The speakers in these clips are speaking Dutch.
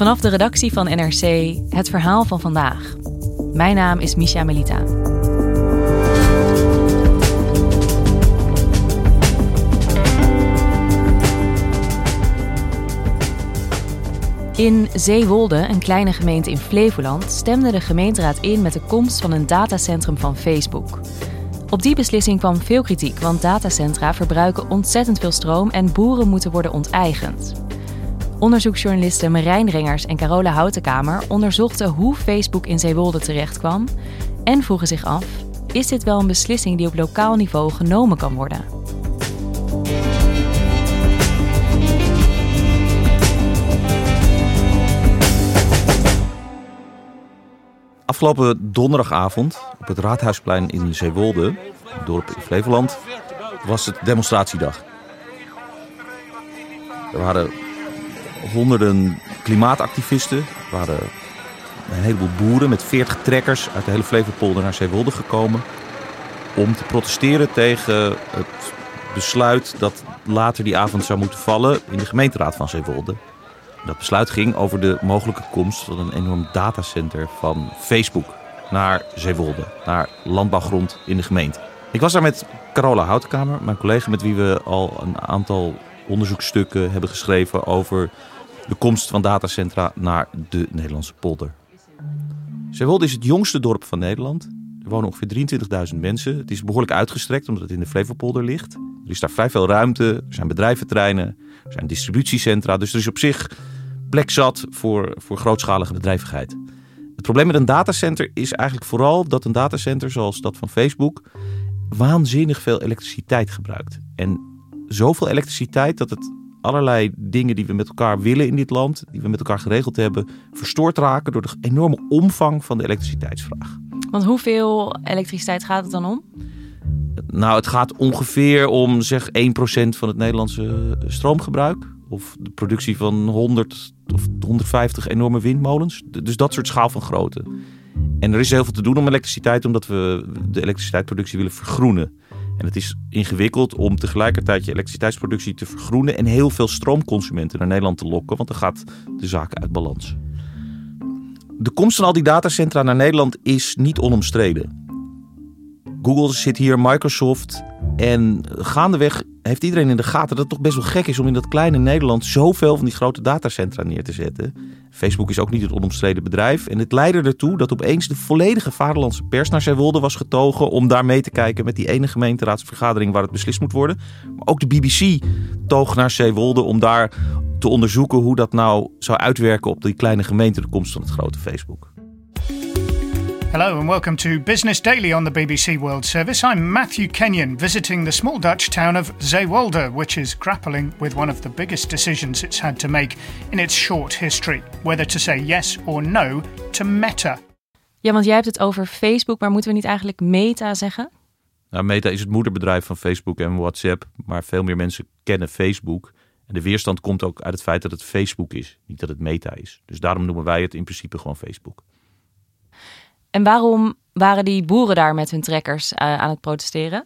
Vanaf de redactie van NRC het verhaal van vandaag. Mijn naam is Misha Melita. In Zeewolde, een kleine gemeente in Flevoland, stemde de gemeenteraad in met de komst van een datacentrum van Facebook. Op die beslissing kwam veel kritiek, want datacentra verbruiken ontzettend veel stroom en boeren moeten worden onteigend. Onderzoeksjournalisten Marijn Ringers en Carola Houtenkamer onderzochten hoe Facebook in Zeewolde terechtkwam en vroegen zich af: is dit wel een beslissing die op lokaal niveau genomen kan worden? Afgelopen donderdagavond op het Raadhuisplein in Zeewolde, dorp in Flevoland, was het demonstratiedag. Er waren honderden klimaatactivisten, waren een heleboel boeren met 40 trekkers uit de hele Flevopolder naar Zeewolde gekomen om te protesteren tegen het besluit dat later die avond zou moeten vallen in de gemeenteraad van Zeewolde. Dat besluit ging over de mogelijke komst van een enorm datacenter van Facebook naar Zeewolde, naar landbouwgrond in de gemeente. Ik was daar met Carola Houtkamer, mijn collega met wie we al een aantal onderzoekstukken hebben geschreven over de komst van datacentra naar de Nederlandse polder. Zeewolde is het jongste dorp van Nederland. Er wonen ongeveer 23.000 mensen. Het is behoorlijk uitgestrekt omdat het in de Flevopolder ligt. Er is daar vrij veel ruimte. Er zijn bedrijventreinen. Er zijn distributiecentra. Dus er is op zich plek zat voor, voor grootschalige bedrijvigheid. Het probleem met een datacenter is eigenlijk vooral dat een datacenter zoals dat van Facebook waanzinnig veel elektriciteit gebruikt. En zoveel elektriciteit dat het allerlei dingen die we met elkaar willen in dit land, die we met elkaar geregeld hebben, verstoord raken door de enorme omvang van de elektriciteitsvraag. Want hoeveel elektriciteit gaat het dan om? Nou, het gaat ongeveer om zeg 1% van het Nederlandse stroomgebruik. Of de productie van 100 of 150 enorme windmolens. Dus dat soort schaal van grootte. En er is heel veel te doen om elektriciteit, omdat we de elektriciteitsproductie willen vergroenen. En het is ingewikkeld om tegelijkertijd je elektriciteitsproductie te vergroenen en heel veel stroomconsumenten naar Nederland te lokken, want dan gaat de zaak uit balans. De komst van al die datacentra naar Nederland is niet onomstreden. Google zit hier, Microsoft. En gaandeweg heeft iedereen in de gaten dat het toch best wel gek is om in dat kleine Nederland zoveel van die grote datacentra neer te zetten. Facebook is ook niet het onomstreden bedrijf. En het leidde ertoe dat opeens de volledige vaderlandse pers naar Zeewolde was getogen om daar mee te kijken met die ene gemeenteraadsvergadering waar het beslist moet worden. Maar ook de BBC toog naar Zeewolde om daar te onderzoeken hoe dat nou zou uitwerken op die kleine gemeente, de komst van het grote Facebook. Hello and welcome to Business Daily on the BBC World Service. I'm Matthew Kenyon, visiting the small Dutch town of Zeewolde, which is grappling with one of the biggest decisions it's had to make in its short history whether to say yes or no to Meta. Ja, want jij hebt het over Facebook, maar moeten we niet eigenlijk Meta zeggen? Nou, Meta is het moederbedrijf van Facebook en WhatsApp, maar veel meer mensen kennen Facebook. En de weerstand komt ook uit het feit dat het Facebook is, niet dat het Meta is. Dus daarom noemen wij het in principe gewoon Facebook. En waarom waren die boeren daar met hun trekkers uh, aan het protesteren?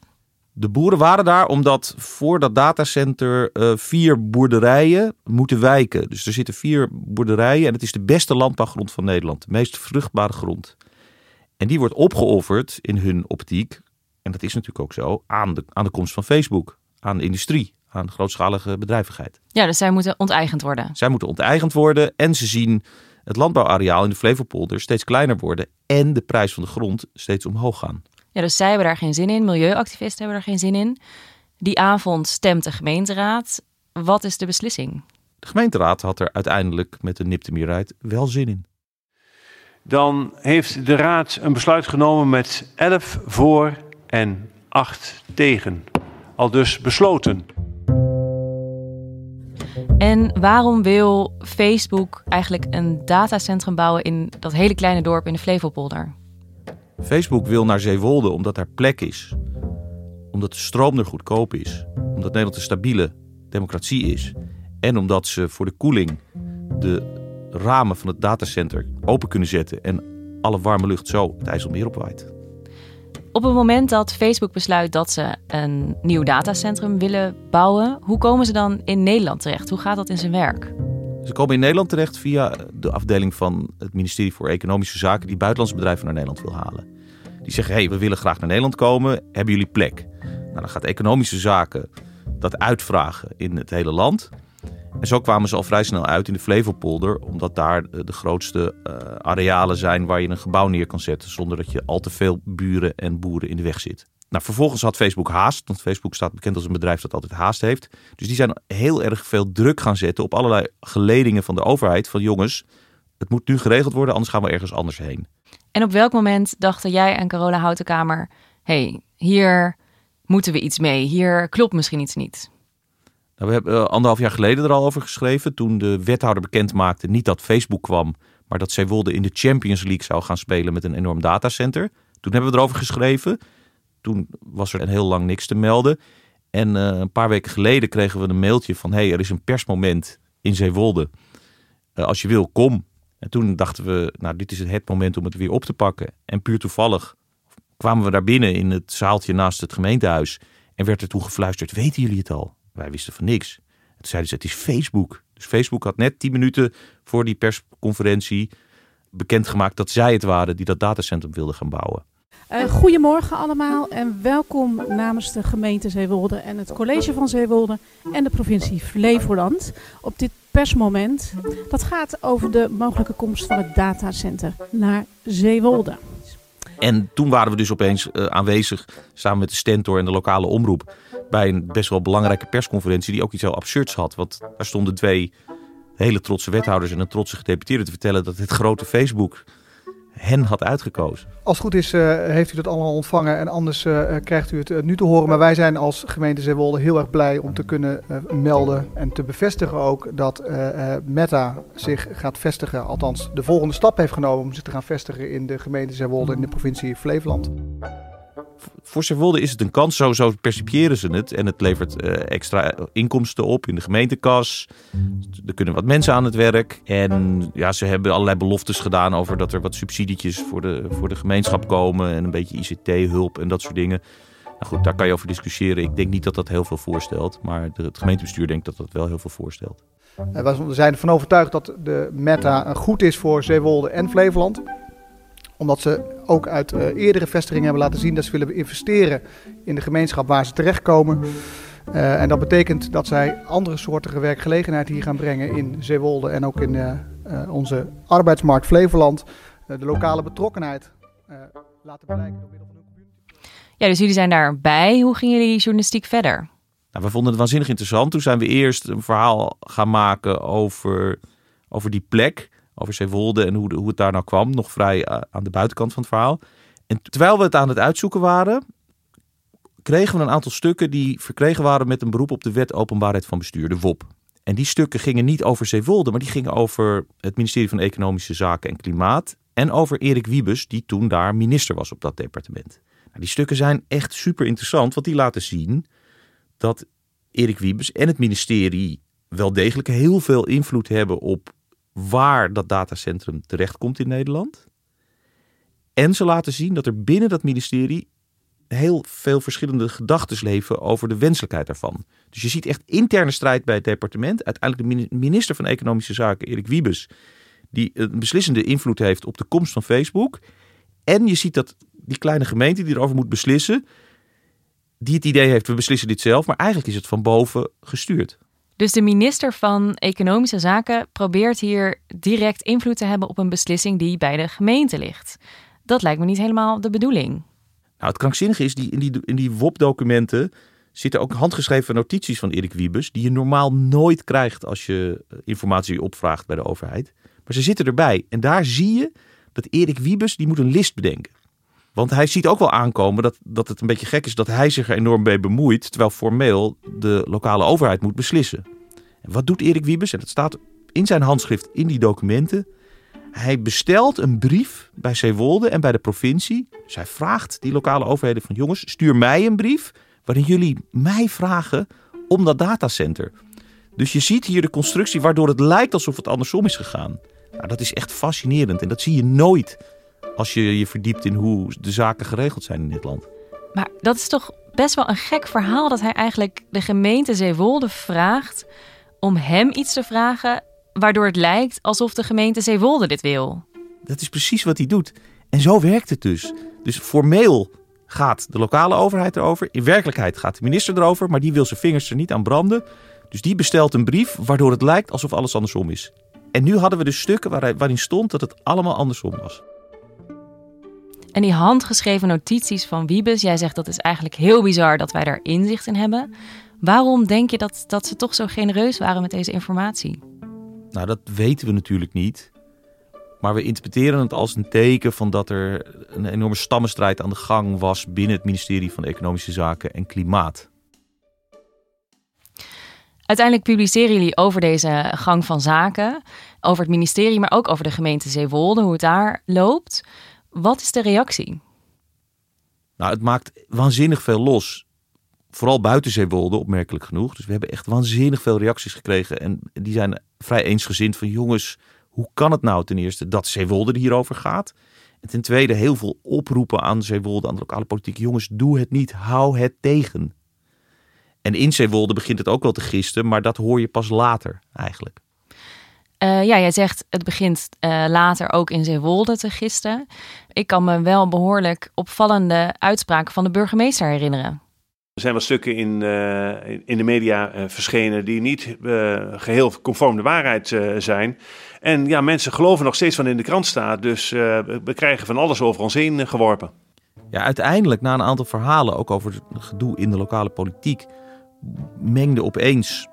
De boeren waren daar omdat voor dat datacenter uh, vier boerderijen moeten wijken. Dus er zitten vier boerderijen en het is de beste landbouwgrond van Nederland. De meest vruchtbare grond. En die wordt opgeofferd in hun optiek, en dat is natuurlijk ook zo, aan de, aan de komst van Facebook. Aan de industrie, aan grootschalige bedrijvigheid. Ja, dus zij moeten onteigend worden. Zij moeten onteigend worden en ze zien het landbouwareaal in de Flevopolder steeds kleiner worden en de prijs van de grond steeds omhoog gaan. Ja, dus zij hebben daar geen zin in, milieuactivisten hebben daar geen zin in. Die avond stemt de gemeenteraad. Wat is de beslissing? De gemeenteraad had er uiteindelijk met een nipte meerderheid wel zin in. Dan heeft de raad een besluit genomen met 11 voor en 8 tegen. Al dus besloten. En waarom wil Facebook eigenlijk een datacentrum bouwen in dat hele kleine dorp in de Flevopolder? Facebook wil naar Zeewolde omdat daar plek is. Omdat de stroom er goedkoop is. Omdat Nederland een stabiele democratie is. En omdat ze voor de koeling de ramen van het datacenter open kunnen zetten. En alle warme lucht zo het IJsselmeer opwaait. Op het moment dat Facebook besluit dat ze een nieuw datacentrum willen bouwen, hoe komen ze dan in Nederland terecht? Hoe gaat dat in zijn werk? Ze komen in Nederland terecht via de afdeling van het ministerie voor Economische Zaken die buitenlandse bedrijven naar Nederland wil halen. Die zeggen, hé, hey, we willen graag naar Nederland komen, hebben jullie plek? Nou, dan gaat Economische Zaken dat uitvragen in het hele land. En zo kwamen ze al vrij snel uit in de Flevopolder, omdat daar de grootste uh, arealen zijn waar je een gebouw neer kan zetten zonder dat je al te veel buren en boeren in de weg zit. Nou, vervolgens had Facebook haast, want Facebook staat bekend als een bedrijf dat altijd haast heeft. Dus die zijn heel erg veel druk gaan zetten op allerlei geledingen van de overheid. Van jongens, het moet nu geregeld worden, anders gaan we ergens anders heen. En op welk moment dachten jij en Carola Houtenkamer: hey, hier moeten we iets mee, hier klopt misschien iets niet? Nou, we hebben uh, anderhalf jaar geleden er al over geschreven. Toen de wethouder bekend maakte, niet dat Facebook kwam, maar dat Zeewolde in de Champions League zou gaan spelen met een enorm datacenter. Toen hebben we erover geschreven. Toen was er heel lang niks te melden. En uh, een paar weken geleden kregen we een mailtje van: hey, er is een persmoment in Zeewolde. Uh, als je wil, kom. En toen dachten we, nou, dit is het moment om het weer op te pakken. En puur toevallig kwamen we daar binnen in het zaaltje naast het gemeentehuis. En werd er toen gefluisterd: weten jullie het al? Wij wisten van niks. Toen zeiden ze, het is Facebook. Dus Facebook had net tien minuten voor die persconferentie bekendgemaakt dat zij het waren die dat datacentrum wilden gaan bouwen. Uh, goedemorgen allemaal en welkom namens de gemeente Zeewolde en het college van Zeewolde en de provincie Flevoland op dit persmoment. Dat gaat over de mogelijke komst van het datacenter naar Zeewolde. En toen waren we dus opeens uh, aanwezig samen met de Stentor en de lokale omroep bij een best wel belangrijke persconferentie die ook iets heel absurds had. Want daar stonden twee hele trotse wethouders en een trotse gedeputeerde te vertellen dat het grote Facebook hen had uitgekozen. Als het goed is, uh, heeft u dat allemaal ontvangen en anders uh, krijgt u het nu te horen. Maar wij zijn als gemeente Zeewolde heel erg blij om te kunnen melden en te bevestigen ook dat Meta zich gaat vestigen. Althans, de volgende stap heeft genomen om zich te gaan vestigen in de gemeente Zeewolde in de provincie Flevoland voor Zeewolde is het een kans, zo, zo percipiëren ze het. En het levert uh, extra inkomsten op in de gemeentekas. Er kunnen wat mensen aan het werk. En ja, ze hebben allerlei beloftes gedaan over dat er wat subsidietjes voor de, voor de gemeenschap komen. En een beetje ICT-hulp en dat soort dingen. Nou goed, daar kan je over discussiëren. Ik denk niet dat dat heel veel voorstelt. Maar het gemeentebestuur denkt dat dat wel heel veel voorstelt. We zijn ervan overtuigd dat de meta goed is voor Zeewolde en Flevoland omdat ze ook uit uh, eerdere vestigingen hebben laten zien dat ze willen investeren in de gemeenschap waar ze terechtkomen. Uh, en dat betekent dat zij andere soorten werkgelegenheid hier gaan brengen in Zeewolde en ook in uh, onze arbeidsmarkt Flevoland. de lokale betrokkenheid laten bereiken door middel van hun community. Ja, dus jullie zijn daarbij. Hoe gingen jullie journalistiek verder? Nou, we vonden het waanzinnig interessant. Toen zijn we eerst een verhaal gaan maken over, over die plek over Zeewolde en hoe, hoe het daar nou kwam. Nog vrij eh, aan de buitenkant van het verhaal. En terwijl we het aan het uitzoeken waren, kregen we een aantal stukken die verkregen waren met een beroep op de wet openbaarheid van bestuur, de WOP. En die stukken gingen niet over Zeewolde, maar die gingen over het ministerie van Economische Zaken en Klimaat. En over Erik Wiebes, die toen daar minister was op dat departement. Nou, die stukken zijn echt super interessant, want die laten zien dat Erik Wiebes en het ministerie wel degelijk heel veel invloed hebben op waar dat datacentrum terechtkomt in Nederland. En ze laten zien dat er binnen dat ministerie heel veel verschillende gedachten leven over de wenselijkheid daarvan. Dus je ziet echt interne strijd bij het departement. Uiteindelijk de minister van Economische Zaken, Erik Wiebes, die een beslissende invloed heeft op de komst van Facebook. En je ziet dat die kleine gemeente die erover moet beslissen, die het idee heeft, we beslissen dit zelf, maar eigenlijk is het van boven gestuurd. Dus de minister van Economische Zaken probeert hier direct invloed te hebben op een beslissing die bij de gemeente ligt. Dat lijkt me niet helemaal de bedoeling. Nou, het krankzinnige is, die, in die, in die WOP-documenten zitten ook handgeschreven notities van Erik Wiebes, die je normaal nooit krijgt als je eh, informatie opvraagt bij de overheid. Maar ze zitten erbij. En daar zie je dat Erik Wiebes, die moet een list bedenken. Want hij ziet ook wel aankomen dat, dat het een beetje gek is dat hij zich er enorm mee bemoeit, terwijl formeel de lokale overheid moet beslissen. En wat doet Erik Wiebes? En dat staat in zijn handschrift in die documenten. Hij bestelt een brief bij Zeewolde en bij de provincie. Hij vraagt die lokale overheden van jongens, stuur mij een brief waarin jullie mij vragen om dat datacenter. Dus je ziet hier de constructie waardoor het lijkt alsof het andersom is gegaan. Nou, dat is echt fascinerend en dat zie je nooit als je je verdiept in hoe de zaken geregeld zijn in dit land. Maar dat is toch best wel een gek verhaal dat hij eigenlijk de gemeente Zeewolde vraagt om hem iets te vragen waardoor het lijkt alsof de gemeente Zeewolde dit wil. Dat is precies wat hij doet. En zo werkt het dus. Dus formeel gaat de lokale overheid erover. In werkelijkheid gaat de minister erover, maar die wil zijn vingers er niet aan branden. Dus die bestelt een brief waardoor het lijkt alsof alles andersom is. En nu hadden we dus stukken waarin stond dat het allemaal andersom was. En die handgeschreven notities van Wiebes, jij zegt dat is eigenlijk heel bizar dat wij daar inzicht in hebben. Waarom denk je dat, dat ze toch zo genereus waren met deze informatie? Nou, dat weten we natuurlijk niet. Maar we interpreteren het als een teken van dat er een enorme stammenstrijd aan de gang was binnen het ministerie van Economische Zaken en Klimaat. Uiteindelijk publiceren jullie over deze gang van zaken, over het ministerie, maar ook over de gemeente Zeewolde, hoe het daar loopt. Wat is de reactie? Nou, het maakt waanzinnig veel los. Vooral buiten Zeewolde, opmerkelijk genoeg. Dus we hebben echt waanzinnig veel reacties gekregen. En die zijn vrij eensgezind van jongens, hoe kan het nou ten eerste dat Zeewolde er hierover gaat? En ten tweede heel veel oproepen aan Zeewolde, aan de lokale politiek. Jongens, doe het niet, hou het tegen. En in Zeewolde begint het ook wel te gisten, maar dat hoor je pas later eigenlijk. Uh, ja, jij zegt het begint uh, later ook in Zeewolde te gisten. Ik kan me wel behoorlijk opvallende uitspraken van de burgemeester herinneren. Er zijn wel stukken in, uh, in de media verschenen die niet geheel conform de waarheid zijn. En ja, mensen geloven nog steeds van in de krant staat. Dus we krijgen van alles over ons heen geworpen. Ja, uiteindelijk, na een aantal verhalen, ook over het gedoe in de lokale politiek, mengde opeens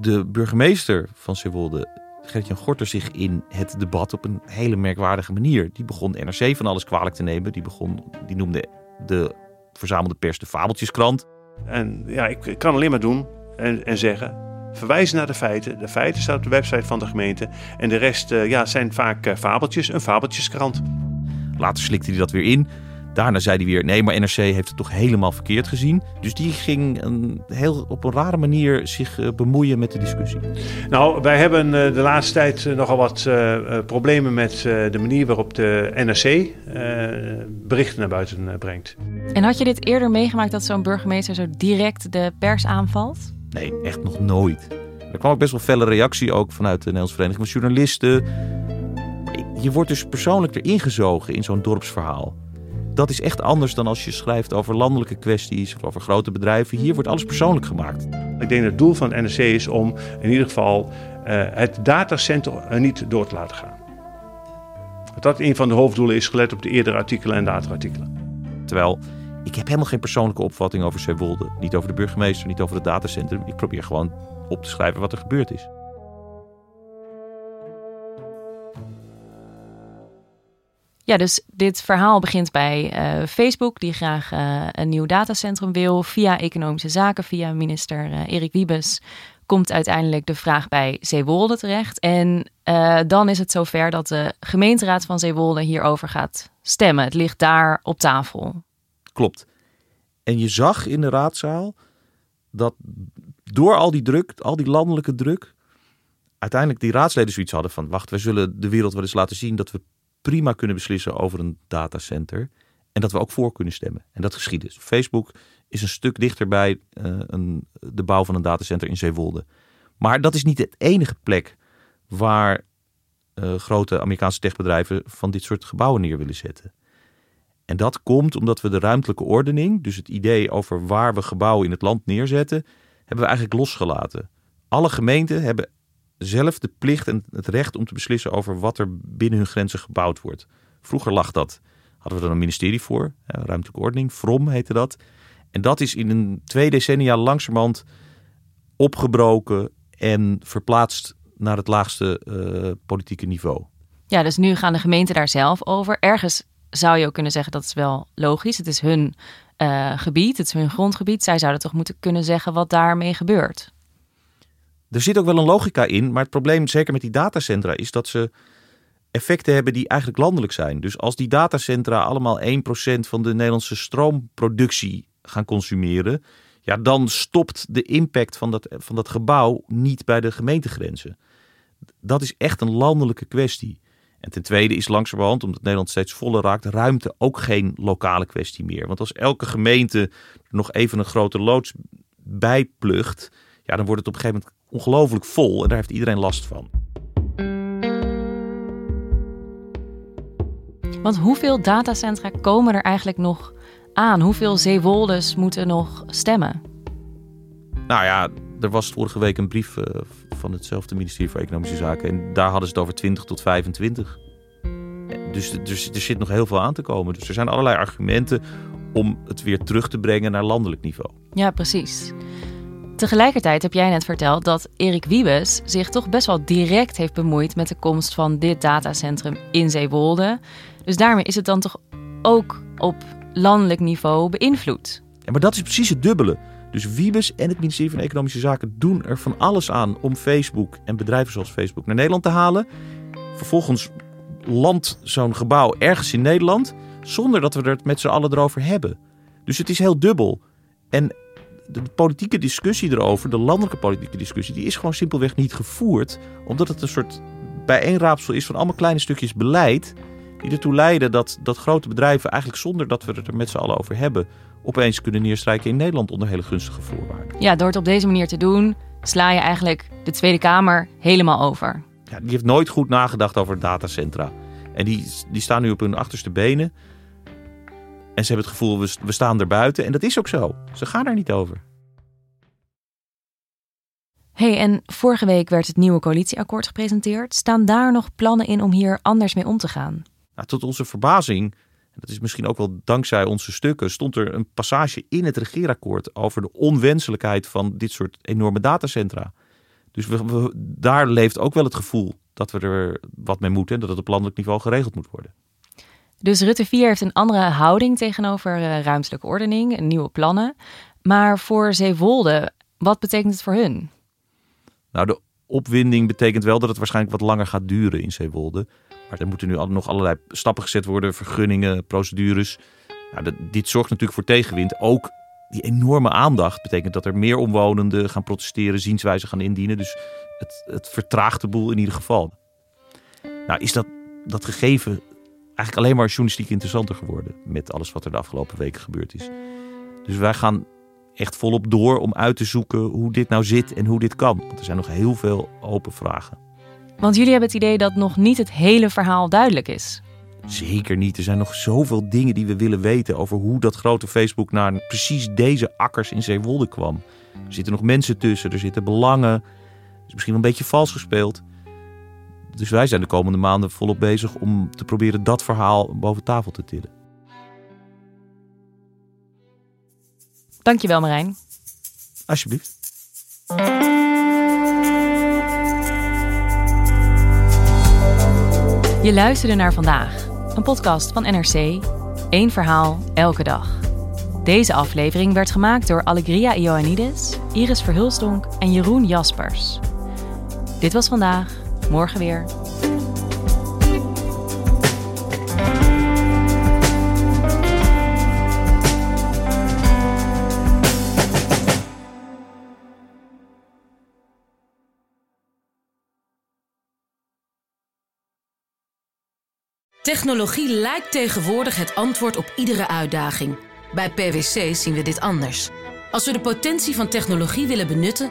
de burgemeester van Zeewolde, Gertjan Gorter, zich in het debat op een hele merkwaardige manier. Die begon NRC van alles kwalijk te nemen. Die, begon, die noemde de verzamelde pers de fabeltjeskrant. En ja, ik kan alleen maar doen en, en zeggen, verwijzen naar de feiten. De feiten staan op de website van de gemeente. En de rest uh, ja, zijn vaak uh, fabeltjes, een fabeltjeskrant. Later slikte hij dat weer in. Daarna zei hij weer: nee, maar NRC heeft het toch helemaal verkeerd gezien. Dus die ging een, heel, op een rare manier zich uh, bemoeien met de discussie. Nou, wij hebben uh, de laatste tijd uh, nogal wat problemen met de manier waarop de NRC berichten naar buiten brengt. En had je dit eerder meegemaakt dat zo'n burgemeester zo direct de pers aanvalt? Nee, echt nog nooit. Er kwam ook best wel felle reactie ook vanuit de Nederlandse Vereniging van Journalisten. Je wordt dus persoonlijk erin gezogen in zo'n dorpsverhaal dat is echt anders dan als je schrijft over landelijke kwesties of over grote bedrijven. Hier wordt alles persoonlijk gemaakt. Ik denk dat het doel van het NRC is om in ieder geval uh, het datacenter niet door te laten gaan. Dat een van de hoofddoelen is, gelet op de eerdere artikelen en latere artikelen. Terwijl ik heb helemaal geen persoonlijke opvatting over Zeewolde. Niet over de burgemeester, niet over het datacentrum. Ik probeer gewoon op te schrijven wat er gebeurd is. Dus dit verhaal begint bij uh, Facebook, die graag uh, een nieuw datacentrum wil. Via Economische Zaken, via minister uh, Erik Wiebes, komt uiteindelijk de vraag bij Zeewolde terecht. En dan is het zover dat de gemeenteraad van Zeewolde hierover gaat stemmen. Het ligt daar op tafel. Klopt. En je zag in de raadzaal dat door al die druk, al die landelijke druk, uiteindelijk die raadsleden zoiets hadden van: wacht, we zullen de wereld wel eens laten zien dat we prima kunnen beslissen over een datacenter. En dat we ook voor kunnen stemmen. En dat geschiet dus. Facebook is een stuk dichterbij uh, een, de bouw van een datacenter in Zeewolde. Maar dat is niet het enige plek waar uh, grote Amerikaanse techbedrijven van dit soort gebouwen neer willen zetten. En dat komt omdat we de ruimtelijke ordening, dus het idee over waar we gebouwen in het land neerzetten, hebben we eigenlijk losgelaten. Alle gemeenten hebben zelf de plicht en het recht om te beslissen over wat er binnen hun grenzen gebouwd wordt. Vroeger lag dat, hadden we er een ministerie voor, ruimtelijke ordening, FROM heette dat. En dat is in een twee decennia langzamerhand opgebroken en verplaatst naar het laagste uh, politieke niveau. Ja, dus nu gaan de gemeenten daar zelf over. Ergens zou je ook kunnen zeggen dat is wel logisch. Het is hun uh, gebied, het is hun grondgebied. Zij zouden toch moeten kunnen zeggen wat daarmee gebeurt. Er zit ook wel een logica in, maar het probleem, zeker met die datacentra, is dat ze effecten hebben die eigenlijk landelijk zijn. Dus als die datacentra allemaal 1% van de Nederlandse stroomproductie gaan consumeren, ja, dan stopt de impact van dat, van dat gebouw niet bij de gemeentegrenzen. Dat is echt een landelijke kwestie. En ten tweede is langzamerhand, omdat Nederland steeds voller raakt, ruimte ook geen lokale kwestie meer. Want als elke gemeente nog even een grote loods bijplucht, ja, dan wordt het op een gegeven moment ongelooflijk vol en daar heeft iedereen last van. Want hoeveel datacentra komen er eigenlijk nog aan? Hoeveel zeewoldes moeten nog stemmen? Nou ja, er was vorige week een brief uh, van hetzelfde ministerie voor Economische Zaken. En daar hadden ze het over 20 tot 25. Dus, dus er zit nog heel veel aan te komen. Dus er zijn allerlei argumenten om het weer terug te brengen naar landelijk niveau. Ja, precies. Tegelijkertijd heb jij net verteld dat Erik Wiebes zich toch best wel direct heeft bemoeid met de komst van dit datacentrum in Zeewolde. Dus daarmee is het dan toch ook op landelijk niveau beïnvloed. Ja, maar dat is precies het dubbele. Dus Wiebes en het ministerie van Economische Zaken doen er van alles aan om Facebook en bedrijven zoals Facebook naar Nederland te halen. Vervolgens landt zo'n gebouw ergens in Nederland zonder dat we er het met z'n allen erover hebben. Dus het is heel dubbel. En de politieke discussie erover, de landelijke politieke discussie, die is gewoon simpelweg niet gevoerd. Omdat het een soort bijeenraapsel is van allemaal kleine stukjes beleid. Die ertoe leiden dat, dat grote bedrijven eigenlijk zonder dat we het er met z'n allen over hebben, opeens kunnen neerstrijken in Nederland onder hele gunstige voorwaarden. Ja, door het op deze manier te doen, sla je eigenlijk de Tweede Kamer helemaal over. Ja, die heeft nooit goed nagedacht over datacentra. En die, die staan nu op hun achterste benen. En ze hebben het gevoel, we, we staan er buiten. En dat is ook zo. Ze gaan er niet over. hey, en vorige week werd het nieuwe coalitieakkoord gepresenteerd. Staan daar nog plannen in om hier anders mee om te gaan? Nou, tot onze verbazing, dat is misschien ook wel dankzij onze stukken, stond er een passage in het regeerakkoord over de onwenselijkheid van dit soort enorme datacentra. Dus we, daar leeft ook wel het gevoel dat we er wat mee moeten en dat het op landelijk niveau geregeld moet worden. Dus Rutte 4 heeft een andere houding tegenover uh, ruimtelijke ordening en nieuwe plannen. Maar voor Zeewolde, wat betekent het voor hun? Nou, de opwinding betekent wel dat het waarschijnlijk wat langer gaat duren in Zeewolde. Maar er moeten nu nog allerlei stappen gezet worden, vergunningen, procedures. Nou, dit zorgt natuurlijk voor tegenwind. Ook die enorme aandacht betekent dat er meer omwonenden gaan protesteren, zienswijzen gaan indienen. Dus het, het vertraagt de boel in ieder geval. Nou, is dat, dat gegeven eigenlijk alleen maar journalistiek interessanter geworden met alles wat er de afgelopen weken gebeurd is. Dus wij gaan echt volop door om uit te zoeken hoe dit nou zit en hoe dit kan. Want er zijn nog heel veel open vragen. Want jullie hebben het idee dat nog niet het hele verhaal duidelijk is. Zeker niet. Er zijn nog zoveel dingen die we willen weten over hoe dat grote Facebook naar precies deze akkers in Zeewolde kwam. Er zitten nog mensen tussen, er zitten belangen. Het is misschien wel een beetje vals gespeeld. Dus wij zijn de komende maanden volop bezig om te proberen dat verhaal boven tafel te tillen. Dankjewel Marijn. Alsjeblieft. Je luisterde naar vandaag, een podcast van NRC. Eén verhaal, elke dag. Deze aflevering werd gemaakt door Allegria Ioannidis, Iris Verhulstonk en Jeroen Jaspers. Dit was vandaag, morgen weer. Technologie lijkt tegenwoordig het antwoord op iedere uitdaging. Bij PwC zien we dit anders. Als we de potentie van technologie willen benutten,